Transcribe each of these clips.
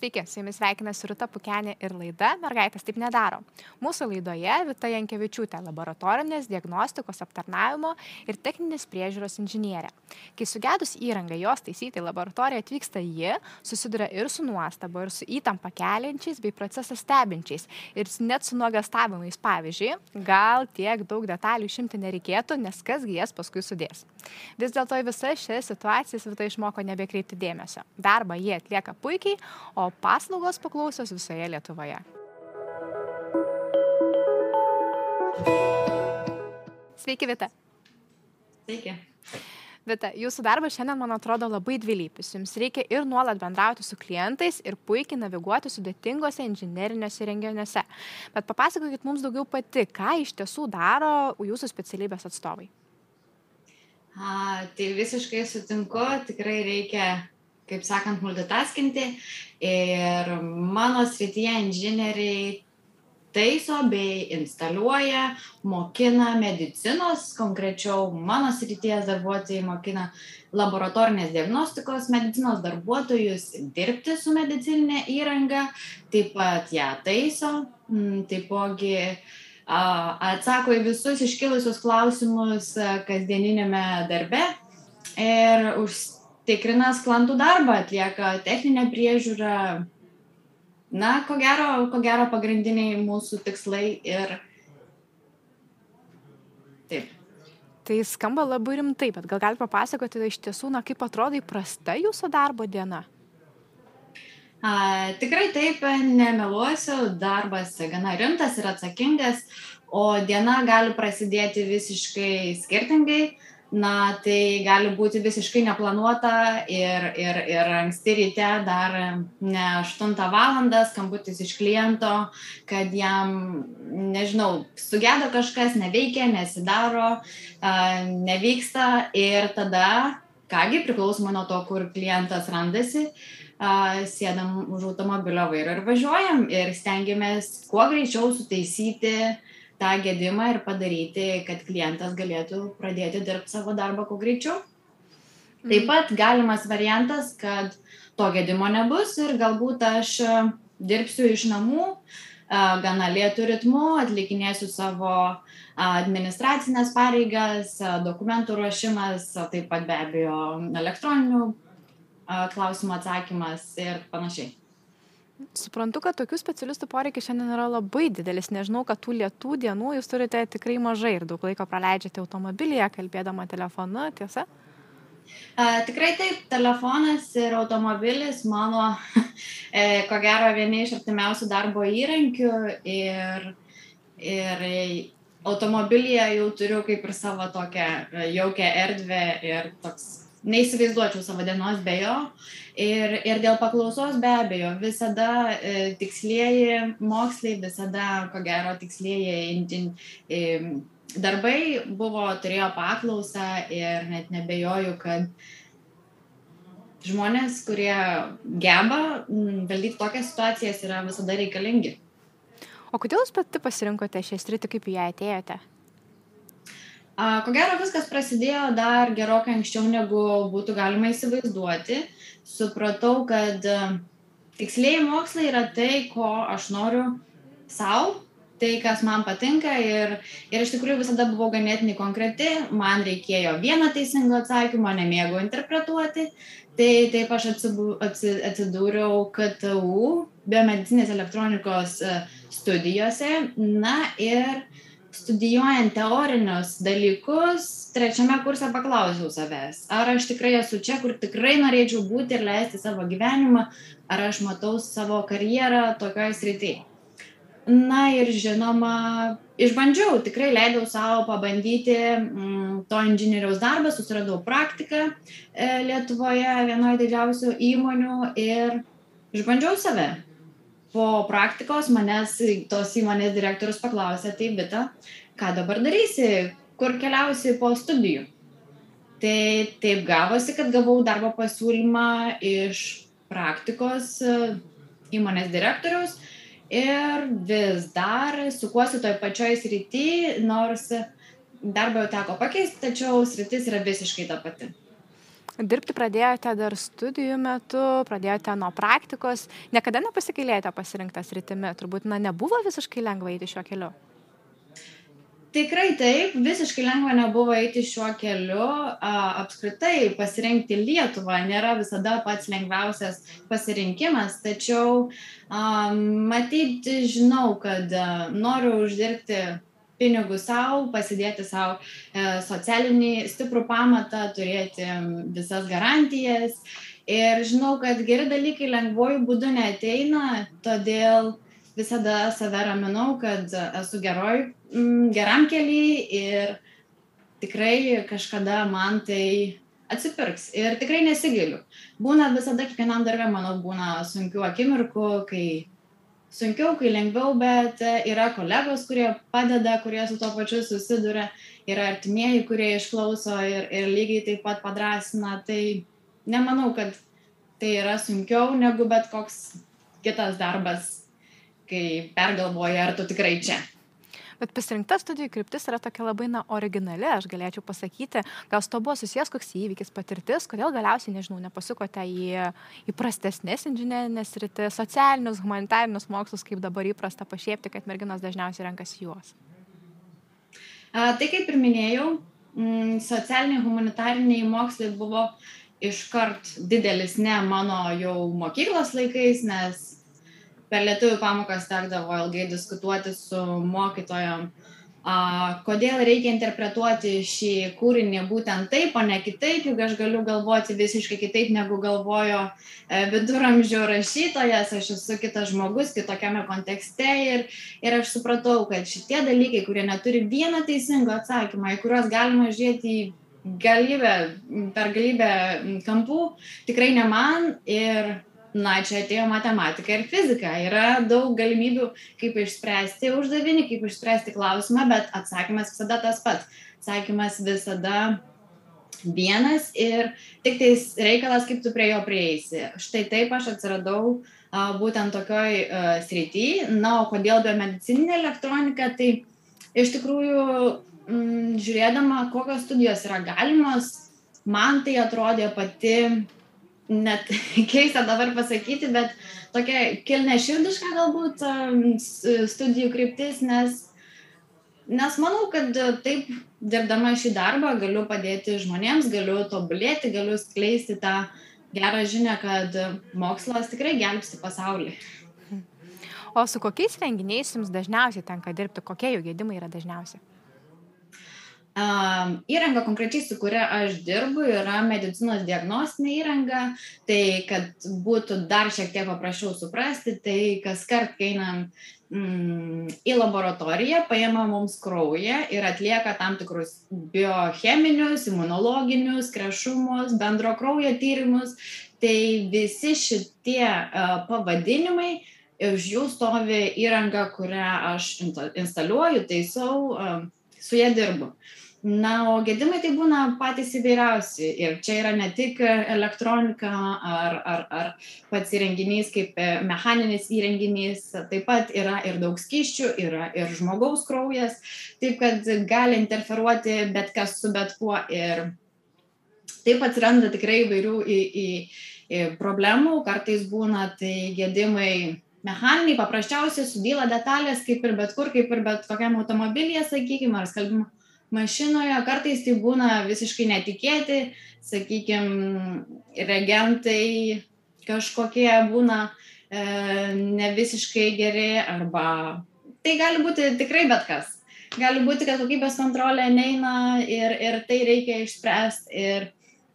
Sveiki, su jumis sveikinasi Ruta Pukenė ir laida Mergaitės taip nedaro. Mūsų laidoje Vita Jankevičiūtė, laboratorinės diagnostikos aptarnavimo ir techninės priežiūros inžinierė. Kai sugedus įrangą jos taisyti laboratoriją atvyksta ji, susiduria ir su nuostaba, ir su įtampa keliančiais bei procesą stebinčiais, ir net su nuogastavimais. Pavyzdžiui, gal tiek daug detalių išimti nereikėtų, nes kasgi jas paskui sudės. Vis dėlto į visas šias situacijas Vita išmoko nebekreipti dėmesio. Darbą jie atlieka puikiai, o paslaugos paklausios visoje Lietuvoje. Sveiki, Vita. Sveiki. Vita, jūsų darbas šiandien, man atrodo, labai dvilypis. Jums reikia ir nuolat bendrauti su klientais, ir puikiai naviguoti sudėtingose inžinerinėse renginiuose. Bet papasakokit mums daugiau pati, ką iš tiesų daro jūsų specialybės atstovai. A, tai visiškai sutinku, tikrai reikia kaip sakant, multitaskinti. Ir mano srityje inžinieriai taiso bei instaliuoja, mokina medicinos, konkrečiau mano srities darbuotojai mokina laboratorinės diagnostikos medicinos darbuotojus dirbti su medicininė įranga, taip pat ją taiso, taipogi atsako į visus iškilusius klausimus kasdieninėme darbe ir už tikrina sklandų darbą, atlieka techninę priežiūrą. Na, ko gero, ko gero pagrindiniai mūsų tikslai ir taip. Tai skamba labai rimtai, bet gal galite papasakoti iš tiesų, na, kaip atrodo įprasta jūsų darbo diena? A, tikrai taip, nemeluosiu, darbas gana rimtas ir atsakingas, o diena gali prasidėti visiškai skirtingai na tai gali būti visiškai neplanuota ir ir ir anksti ryte dar ne aštuntą valandą skambutis iš kliento kad jam nežinau sugedo kažkas neveikia nesidaro nevyksta ir tada ką gi priklausomai nuo to kur klientas randasi sėdam už automobilio vairo ir važiuojam ir stengiamės kuo greičiau sutaisyti tą gedimą ir padaryti, kad klientas galėtų pradėti dirbti savo darbą kuo greičiau. Taip pat galimas variantas, kad to gedimo nebus ir galbūt aš e, dirbsiu iš namų, e, gana lėtų ritmu, atlikinėsiu savo administracinės pareigas, e, dokumentų ruošimas, taip pat be abejo elektroninių klausimų atsakymas ir panašiai. Suprantu, kad tokių specialistų poreikis šiandien yra labai didelis. Nežinau, kad tų lietų dienų jūs turite tikrai mažai ir daug laiko praleidžiate automobilyje, kalbėdama telefonu, tiesa? A, tikrai taip, telefonas ir automobilis mano, e, ko gero, vieni iš artimiausių darbo įrankių ir, ir automobilyje jau turiu kaip ir savo tokią jaukę erdvę ir toks neįsivaizduočiau savo dienos be jo. Ir, ir dėl paklausos be abejo, visada e, tikslieji mokslai, visada, ko gero, tikslieji e, darbai buvo, turėjo paklausą ir net nebejoju, kad žmonės, kurie geba valdyti tokias situacijas, yra visada reikalingi. O kodėl jūs pati pasirinkote šią sritį, kaip į ją atėjote? Ko gero viskas prasidėjo dar gerokai anksčiau, negu būtų galima įsivaizduoti. Supratau, kad tikslėjai mokslai yra tai, ko aš noriu savo, tai, kas man patinka ir, ir iš tikrųjų visada buvau ganėtinai konkreti, man reikėjo vieną teisingą atsakymą, nemėgau interpretuoti, tai taip aš atsidūriau KTU biomedicinės elektronikos studijose, na ir studijuojant teorinius dalykus, trečiame kurse paklausiau savęs, ar aš tikrai esu čia, kur tikrai norėčiau būti ir leisti savo gyvenimą, ar aš matau savo karjerą tokioje srityje. Na ir žinoma, išbandžiau, tikrai leidau savo pabandyti mm, to inžinieriaus darbą, susiradau praktiką e, Lietuvoje, vienoje didžiausių įmonių ir išbandžiau save po praktikos manęs tos įmonės direktorius paklausė, tai Vita, ką dabar darysi, kur keliausi po studijų. Tai taip gavosi, kad gavau darbo pasiūlymą iš praktikos e, įmonės direktoriaus ir vis dar sukuosi toj pačioj srity, nors darbą jau teko pakeisti, tačiau sritis yra visiškai ta pati. Dirbti pradėjote dar studijų metu, pradėjote nuo praktikos. Niekada nepasikailėjote pasirinktas rytimi. Turbūt na, nebuvo visiškai lengva eiti šiuo keliu. Tikrai taip, visiškai lengva nebuvo eiti šiuo keliu. Apskritai pasirinkti Lietuvą nėra visada pats lengviausias pasirinkimas, tačiau matyti žinau, kad noriu uždirbti pinigus savo, pasidėti savo e, socialinį stiprų pamatą, turėti visas garantijas. Ir žinau, kad geri dalykai lengvojų būdų neteina, todėl visada save raminau, kad esu geroj, geram keliui ir tikrai kažkada man tai atsipirks. Ir tikrai nesigiliu. Būna visada, kiekvienam darbė, manau, būna sunkių akimirkų, kai sunkiau, kai lengviau, bet e, yra kolegos, kurie padeda, kurie su to pačiu susiduria, yra artimieji, kurie išklauso ir, ir lygiai taip pat padrasina. Tai nemanau, kad tai yra sunkiau negu bet koks kitas darbas, kai pergalvoji, ar tu tikrai čia. Bet pasirinkta studijų kryptis yra tokia labai, na, originali, aš galėčiau pasakyti, gal su to buvo susijęs koks įvykis, patirtis, kodėl galiausiai, nežinau, nepasukote į įprastesnės inžinerinės rytis, socialinius, humanitarinius mokslus, kaip dabar įprasta pašiepti, kad merginos dažniausiai renkasi juos. A, tai kaip ir minėjau, m, mm, socialiniai humanitariniai mokslai buvo iškart didelis ne mano jau mokyklos laikais, nes per lietuvių pamokas tekdavo ilgai diskutuoti su mokytojom, a, kodėl reikia interpretuoti šį kūrinį būtent taip, o ne kitaip, juk aš galiu galvoti visiškai kitaip, negu galvojo e, viduramžių rašytojas, aš esu kitas žmogus, kitokiame kontekste ir, ir aš supratau, kad šitie dalykai, kurie neturi vieną teisingą atsakymą, į kuriuos galima žiūrėti į galybę, per galybę kampų, tikrai ne man ir na čia atėjo matematika ir fizika. Yra daug galimybių kaip išspręsti uždavinį kaip išspręsti klausimą bet atsakymas visada tas pats. Atsakymas visada vienas ir tiktais reikalas kaip tu prie jo prieisi. Štai taip aš atsiradau a, būtent tokioj a, srity. Na o kodėl biomedicininė elektronika? Tai iš tikrųjų m, žiūrėdama kokios studijos yra galimos man tai atrodė pati net keista dabar pasakyti, bet tokia kilne širdiška galbūt studijų kryptis, nes, nes manau, kad taip dirbdama šį darbą galiu padėti žmonėms, galiu tobulėti, galiu skleisti tą gerą žinę, kad mokslas tikrai gelbsti pasaulį. O su kokiais renginiais jums dažniausiai tenka dirbti, kokie jų gedimai yra dažniausiai? Įranga konkrečiai, su kuria aš dirbu, yra medicinos diagnostinė įranga. Tai, kad būtų dar šiek tiek paprasčiau suprasti, tai kas kart, kai einam mm, į laboratoriją, paima mums kraują ir atlieka tam tikrus biocheminius, imunologinius, krešumus, bendro kraujo tyrimus. Tai visi šitie pavadinimai už jų stovi įranga, kurią aš instaliuoju, taisau, su ją dirbu. Na, o gedimai tai būna patys įvairiausi. Ir čia yra ne tik elektronika ar, ar, ar pats įrenginys kaip mechaninis įrenginys, taip pat yra ir daug skyščių, yra ir žmogaus kraujas, taip kad gali interferuoti bet kas su bet kuo. Ir taip atsiranda tikrai įvairių į, į, į problemų, kartais būna tai gedimai mechaniniai, paprasčiausiai sudyla detalės, kaip ir bet kur, kaip ir bet kokiam automobilyje, sakykime, ar skalbimo mašinoje kartais tai būna visiškai netikėti, sakykime, reagentai kažkokie būna e, ne visiškai geri arba tai gali būti tikrai bet kas. Gali būti, kad kokybės kontrolė neina ir, ir tai reikia išspręsti. Ir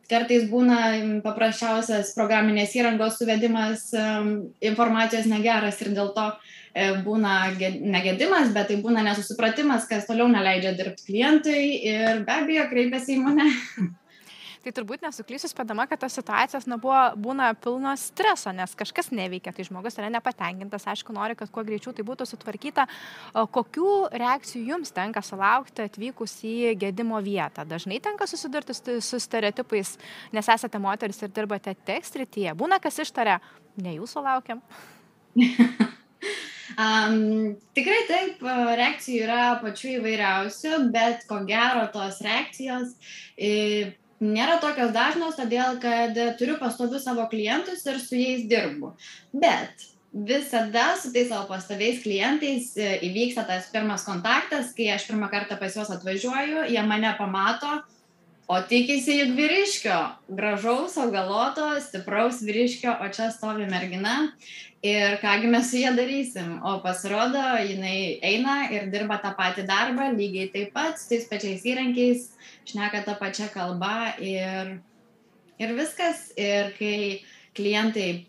kartais būna paprasčiausias programinės įrangos suvedimas um, informacijos negeras ir dėl to E, būna negedimas, bet tai būna nesusipratimas, kas toliau neleidžia dirbti klientui ir be abejo kreipiasi į mane. Tai turbūt nesuklysiu spėdama, kad tos situacijos na, buvo, būna pilnos streso, nes kažkas neveikia, tai žmogus yra nepatenkintas, aišku, nori, kad kuo greičiau tai būtų sutvarkyta. Kokių reakcijų jums tenka sulaukti atvykus į gedimo vietą? Dažnai tenka susidurti su stereotipais, nes esate moteris ir dirbate tekstrityje. Būna, kas ištaria, ne jūsų laukiam. Um, tikrai taip, reakcijų yra pačių įvairiausių, bet ko gero tos reakcijos e, nėra tokios dažnos, todėl kad turiu pastovius savo klientus ir su jais dirbu. Bet visada su tais savo pastoviais klientais e, įvyksta tas pirmas kontaktas, kai aš pirmą kartą pas juos atvažiuoju, jie mane pamato, o tikisi juk vyriškio, gražaus, augaloto, stipraus vyriškio, o čia stovi mergina ir kągi mes su ja darysim. O pasirodo, jinai eina ir dirba tą patį darbą, lygiai taip pat, su tais pačiais įrankiais, šneka tą pačią kalbą ir, ir viskas. Ir kai klientai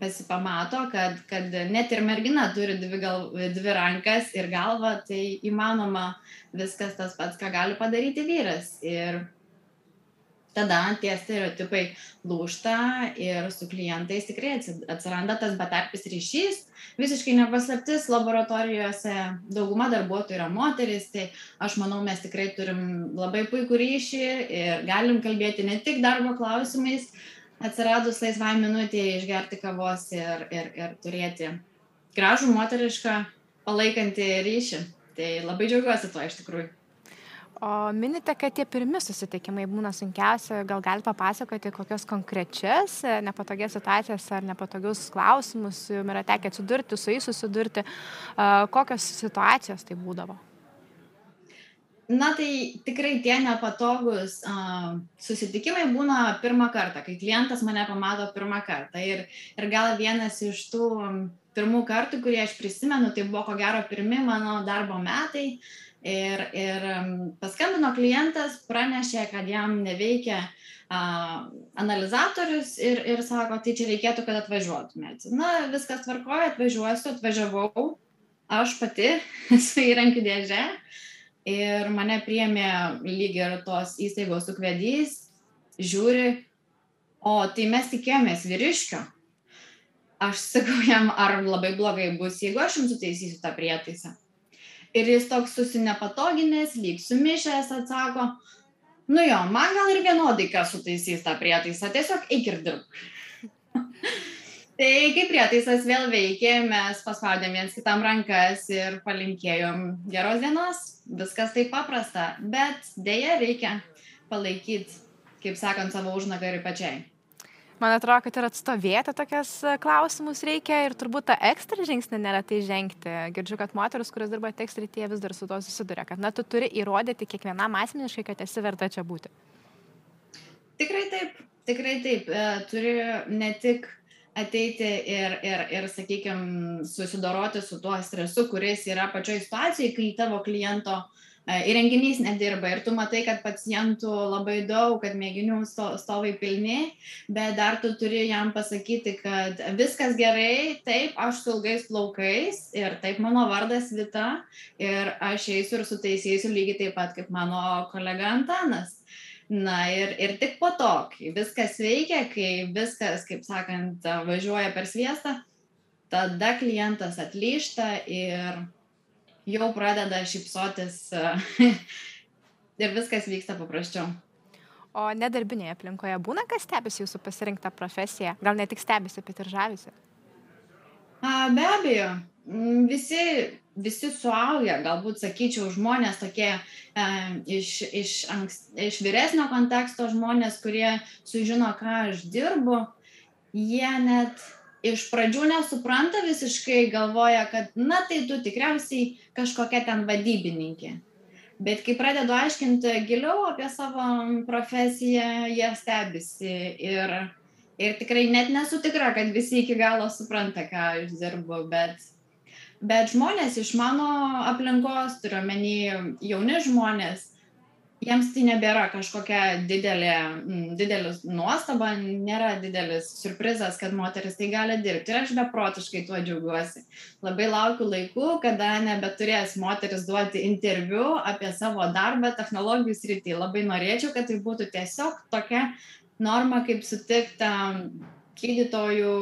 pasipamato, kad, kad net ir mergina turi dvi, gal, dvi rankas ir galvą, tai įmanoma viskas tas pats, ką gali padaryti vyras. Ir tada tie stereotipai lūžta ir su klientais tikrai atsiranda tas betarpis ryšys. Visiškai nepaslaptis, laboratorijose dauguma darbuotojų yra moteris, tai aš manau, mes tikrai turim labai puikų ryšį ir galim kalbėti ne tik darbo klausimais, atsiradus laisvai minutėje išgerti kavos ir, ir, ir turėti gražų moterišką palaikantį ryšį. Tai labai džiaugiuosi tuo iš tikrųjų. O minite, kad tie pirmi susitikimai būna sunkiausia, gal galite papasakoti kokias konkrečias e, nepatogias situacijas ar nepatogius klausimus jums yra tekę atsidurti, su jais susidurti, kokios situacijos tai būdavo? Na tai tikrai tie nepatogus uh, susitikimai būna pirmą kartą, kai klientas mane pamato pirmą kartą. Ir, ir gal vienas iš tų pirmų kartų, kurie aš prisimenu, tai buvo ko gero pirmi mano darbo metai. Uh, Ir, ir paskambino klientas, pranešė, kad jam neveikia a, analizatorius ir, ir sako, tai čia reikėtų, kad atvažiuotumėt. Na, viskas tvarkoja, atvažiuosiu, atvažiavau, aš pati su įrankių dėže ir mane priėmė lyg ir tos įstaigos sukvedys, žiūri, o tai mes tikėjomės vyriškio. Aš sakau jam, ar labai blogai bus, jeigu aš jums sutaisysiu tą prietaisą ir jis toks susinepatoginęs, lyg sumišęs atsako, nu jo, man gal ir vienodai, kas sutaisys tą prietaisą, tiesiog eik ir dirbk. tai kai prietaisas vėl veikė, mes paspaudėm viens kitam rankas ir palinkėjom geros dienos, viskas taip paprasta, bet dėja reikia palaikyti, kaip sakant, savo užnagarį pačiai man atrodo, kad ir atstovėti tokias e, klausimus reikia ir turbūt tą ekstra žingsnį nėra tai žengti. Girdžiu, kad moteris, kurios dirba tekstrityje, vis dar su to susiduria, kad na, tu turi įrodyti kiekvienam asmeniškai, kad esi verta čia būti. Tikrai taip, tikrai taip. E, turi ne tik ateiti ir, ir, ir sakykime, susidoroti su tuo stresu, kuris yra pačioj situacijai, kai tavo kliento uh, įrenginys nedirba ir tu matai, kad pacientų labai daug, kad mėginių stovai pilni, bet dar tu turi jam pasakyti, kad viskas gerai, taip, aš su ilgais plaukais ir taip mano vardas Vita ir aš eisiu ir sutaisysiu lygiai taip pat kaip mano kolega Antanas. Na ir, ir tik po to, kai viskas veikia, kai viskas, kaip sakant, važiuoja per sviestą, tada klientas atlyšta ir jau pradeda šypsotis ir viskas vyksta paprasčiau. O nedarbinėje aplinkoje būna, kas stebisi jūsų pasirinktą profesiją? Gal ne tik stebisi, bet ir žavisi? A, be abejo, mm, visi, visi suaugę, galbūt sakyčiau, žmonės tokie e, iš, iš, ankst, iš vyresnio konteksto žmonės, kurie sužino, ką aš dirbu, jie net iš pradžių nesupranta visiškai, galvoja, kad, na, tai tu tikriausiai kažkokia ten vadybininkė. Bet kai pradedu aiškinti giliau apie savo profesiją, jie stebisi ir, ir tikrai net nesu tikra, kad visi iki galo supranta, ką aš dirbu, bet, bet žmonės iš mano aplinkos, turiu menį jauni žmonės, jiems tai nebėra kažkokia didelė, didelis nuostaba, nėra didelis surprizas, kad moteris tai gali dirbti. Ir aš beprotiškai tuo džiaugiuosi. Labai laukiu laikų, kada nebeturės moteris duoti interviu apie savo darbą technologijų srity. Labai norėčiau, kad tai būtų tiesiog tokia norma, kaip sutikta gydytojų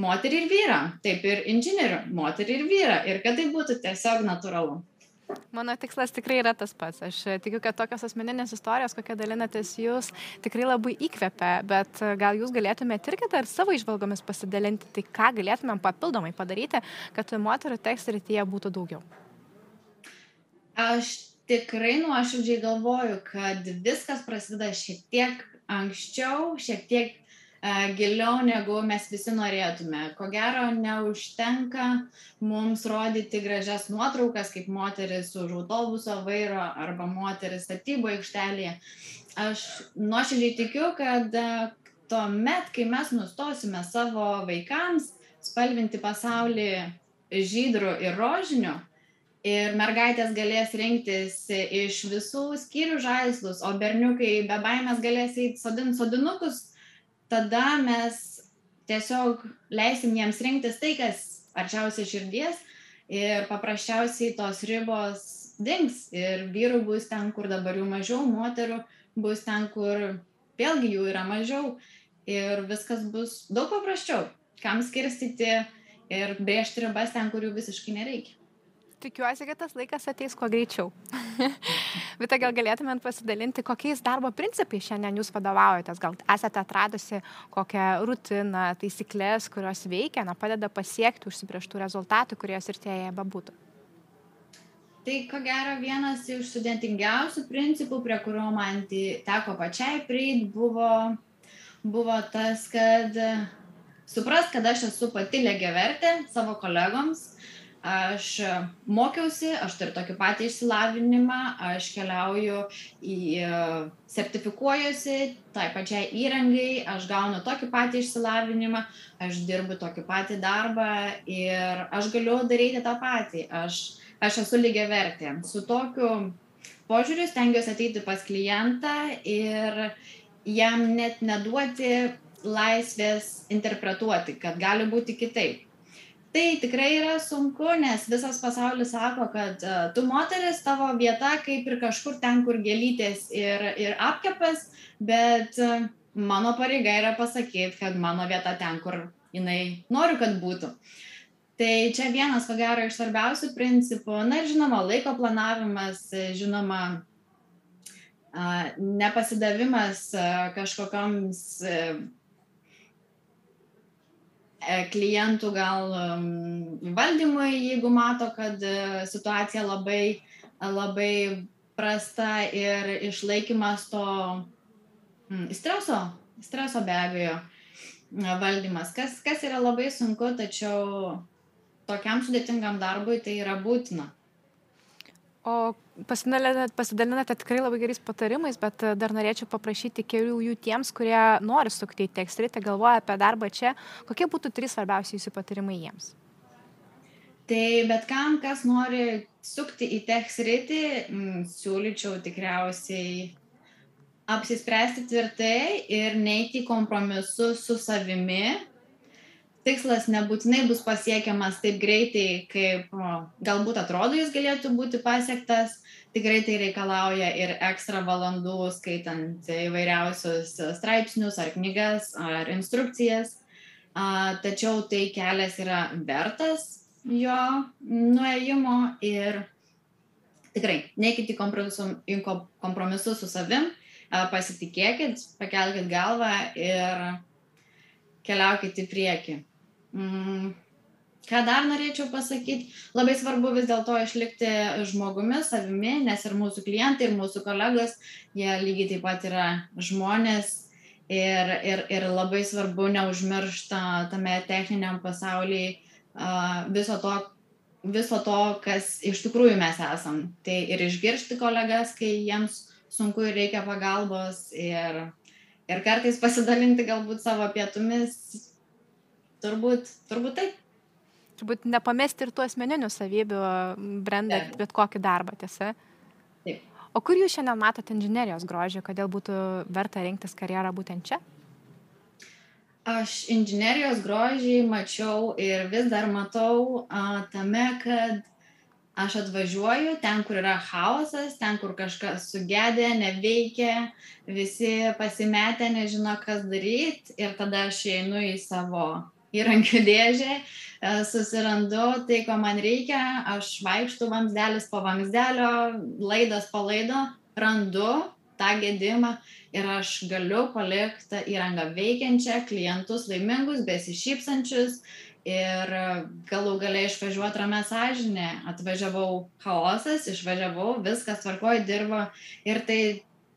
moterį ir vyrą, taip ir inžinierių moterį ir vyrą. Ir kad tai būtų tiesiog natūralu. Mano tikslas tikrai yra tas pats. Aš tikiu, kad tokios asmeninės istorijos, kokią dalinatės jūs, tikrai labai įkvepia, bet gal jūs galėtumėte irgi dar savo išvalgomis pasidalinti, tai ką galėtumėm papildomai padaryti, kad moterų teksto rytyje būtų daugiau. Aš tikrai nuoširdžiai galvoju, kad viskas prasideda šiek tiek anksčiau, šiek tiek giliau, negu mes visi norėtume. Ko gero, neužtenka mums rodyti gražias nuotraukas, kaip moteris už autobuso vairo arba moteris statybo aikštelėje. Aš nuoširdžiai tikiu, kad uh, tuomet, kai mes nustosime savo vaikams spalvinti pasaulį žydrų ir rožinių, ir mergaitės galės rinktis iš visų skyrių žaislus, o berniukai be baimės galės eiti sodinti sodinukus, tada mes tiesiog leisim jiems rinktis tai, kas arčiausiai širdies ir paprasčiausiai tos ribos dings ir vyrų bus ten, kur dabar jų mažiau, moterų bus ten, kur vėlgi jų yra mažiau ir viskas bus daug paprasčiau, kam skirstyti ir brėžti ribas ten, kur jų visiškai nereikia. Tikiuosi, kad tas laikas ateis kuo greičiau. Vita, gal galėtumėt pasidalinti, kokiais darbo principais šiandien jūs vadovaujatės? Gal esate atradusi kokią rutiną, taisyklės, kurios veikia, na, padeda pasiekti užsibrieštų rezultatų, kurios ir tie jie bebūtų? Tai ko gero vienas iš sudėtingiausių principų, prie kurio man teko pačiai prieiti, buvo buvo tas, kad supras, kad aš esu pati legiavertė savo kolegoms, aš mokiausi, aš turiu tokį patį išsilavinimą, aš keliauju į sertifikuojuosi tai pačiai įrangai, aš gaunu tokį patį išsilavinimą, aš dirbu tokį patį darbą ir aš galiu daryti tą patį. Aš, aš esu lygiai vertė. Su tokiu požiūriu stengiuosi ateiti pas klientą ir jam net neduoti laisvės interpretuoti, kad gali būti kitaip. Tai tikrai yra sunku, nes visas pasaulis sako, kad uh, tu moteris, tavo vieta kaip ir kažkur ten, kur gėlytės ir, ir apkepas, bet uh, mano pareiga yra pasakyti, kad mano vieta ten, kur jinai noriu, kad būtų. Tai čia vienas, ko gero, iš svarbiausių principų. Na ir žinoma, laiko planavimas, žinoma, nepasidavimas kažkokiams e, e, klientų gal valdymui, jeigu mato, kad e, situacija labai, labai prasta ir išlaikymas to streso, streso be abejo valdymas, kas, kas yra labai sunku, tačiau tokiam sudėtingam darbui tai yra būtina. O pasidalinate, pasidalinate tikrai labai gerais patarimais, bet e, dar norėčiau paprašyti kelių jų tiems, kurie nori sukti į tekstritę, galvoja apie darbą čia. Kokie būtų trys svarbiausi jūsų patarimai jiems? Tai bet kam, kas nori sukti į tekstritį, siūlyčiau tikriausiai apsispręsti tvirtai ir neiti kompromisus su savimi, tikslas nebūtinai bus pasiekiamas taip greitai, kaip galbūt atrodo jis galėtų būti pasiektas. Tikrai tai reikalauja ir ekstra valandų skaitant įvairiausius straipsnius ar knygas ar instrukcijas. Tačiau tai kelias yra vertas jo nuėjimo ir tikrai neikite kompromisus su savim, pasitikėkit, pakelkite galvą ir keliaukite į priekį. Mm, ką dar norėčiau pasakyti, labai svarbu vis dėlto išlikti žmogumi, savimi, nes ir mūsų klientai, ir mūsų kolegos, jie lygiai taip pat yra žmonės. Ir, ir, ir labai svarbu neužmiršta tame techniniam pasaulyje viso to, viso to, kas iš tikrųjų mes esam. Tai ir išgirsti kolegas, kai jiems sunku ir reikia pagalbos ir, ir kartais pasidalinti galbūt savo pietumis Turbūt, turbūt taip. Turbūt nepamesti ir tų asmeninių savybių, brendant bet kokį darbą, tiesa. Taip. O kur jūs šiandien matote inžinerijos grožį, kodėl būtų verta rinktis karjerą būtent čia? Aš inžinerijos grožį mačiau ir vis dar matau a, tame, kad aš atvažiuoju ten, kur yra chaosas, ten, kur kažkas sugedė, neveikia, visi pasimetę, nežino, kas daryti ir tada aš einu į savo įrankių dėžę, e, susirandu tai, ko man reikia, aš vaikštų vamsdelis po vamsdelio, laidas po laido, randu tą gedimą ir aš galiu palikti įrangą veikiančią, klientus laimingus, besišypsančius ir galų gale išvažiuot ramia sąžine atvažiavau chaosas išvažiavau viskas tvarkoj dirbo ir tai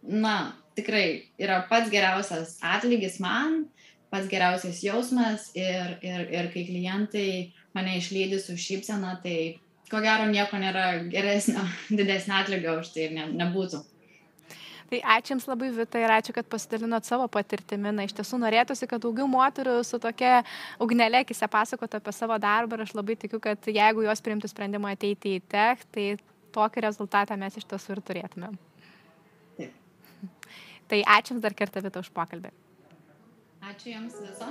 na tikrai yra pats geriausias atlygis man pats geriausias jausmas ir ir ir kai klientai mane išlydi su šypsena tai ko gero nieko nėra geresnio didesnio atlygio už tai ne, nebūtų Tai ačiū Jums labai, Vita, ir ačiū, kad pasidalinot savo patirtimi. Na, iš tiesų norėtųsi, kad daugiau moterų su tokia ugnelė akise pasakotų apie savo darbą ir aš labai tikiu, kad jeigu jos priimtų sprendimą ateiti į tech, tai tokį rezultatą mes iš tiesų ir turėtumėm. Taip. Tai ačiū Jums dar kartą, Vita, už pokalbį. Ačiū Jums viso.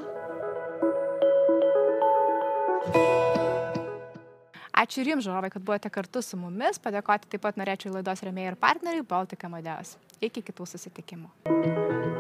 Ačiū ir jums, žiūrovai, kad buvote kartu su mumis. Padėkoti taip pat norėčiau laidos remėjai ir partneriai Baltic Amadeus. Iki kitų susitikimų.